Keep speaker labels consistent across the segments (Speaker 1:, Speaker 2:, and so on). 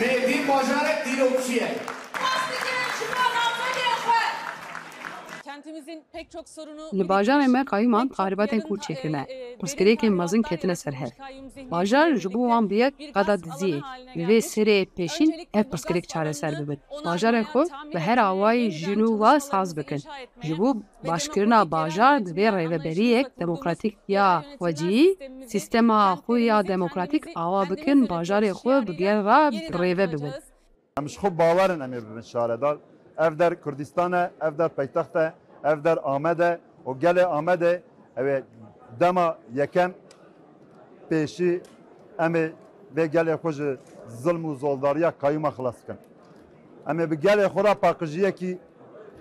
Speaker 1: Mehdi Macar
Speaker 2: hep dil okşuyor. Pastacı, şu çok sorunu
Speaker 3: Li bajarê me qayîman tahrîbatên kûr çêkirine. Pirsgirêkên mezin ketine ser hev. Bajar ji bo wan bi yek qeda diziyê li vê serê pêşîn ev pirsgirêk çareser bibin. Bajarê xwe bi her awayî jîn û wa saz bikin. Ji bo başkirina bajar di vê rêveberiyek demokratîk ya xwecî, sîstema xwe ya demokratîk awa bikin bajarê xwe bi gel re rêve bibin.
Speaker 4: Em ji xwe bawerin em ê bibin şaredar. Ev der Kurdistan e, ev der ev der Amed e û gelê Amed e ew ê dema yekem pêşî em ê vê gelê xwe ji zilm û zoldariya qayîma xilas bikin. Em ê bi gelê xwe ra paqijiyekî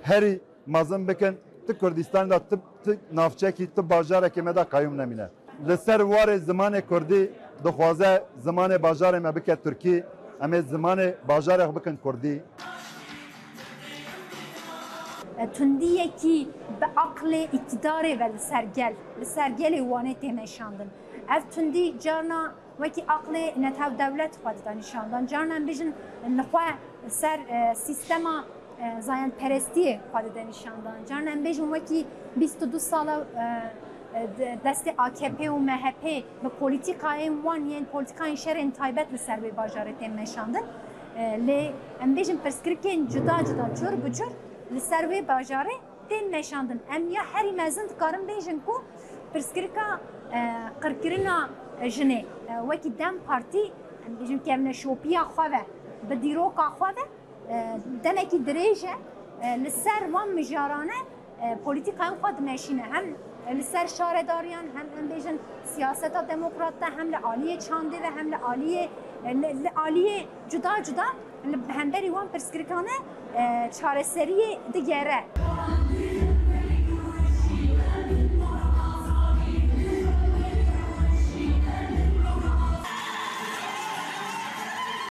Speaker 4: herî mezin bikin ti Kurdistanê da ti ti navçekî ti bajarekê me da qayîm nemîne. Li ser warê zimanê Kurdî dixwaze zimanê bajarê me bike Tirkî em ê zimanê bajarê xwe bikin Kurdî.
Speaker 5: Ser gelê wanê tê neşandin ev tundî carna wekî aqlê netew dewlet xwe dida nîşandan carna bêjin nixwe ser sîstema zayanperestiyê xwe dide nîşandan carna em bêjin wekî 22 sala destê AKP û MHP bi polîtîkayên wan yên polîtîkayên şerên taybet li ser vê bajarê têm neşandin lê em bêjin pirsgirêkên cuda cuda cur bi cur لسر وی باجاره تن نشاندن ام یا هری مزند کارم بیجن کو پرسکرکا قرکرنا جنه وکی دم پارتی بیجن که امنا شوپیا خواه بدیروکا خواه دمکی دریجه لسر وان مجارانه پولیتیک هم خواد نشینه هم لسر شارداریان هم هم بیجن سیاست دموکرات ده هم لعالی چانده و هم لعالی لعالی جدا جدا هم بری وان پرسکرکانه çareseriyê digere.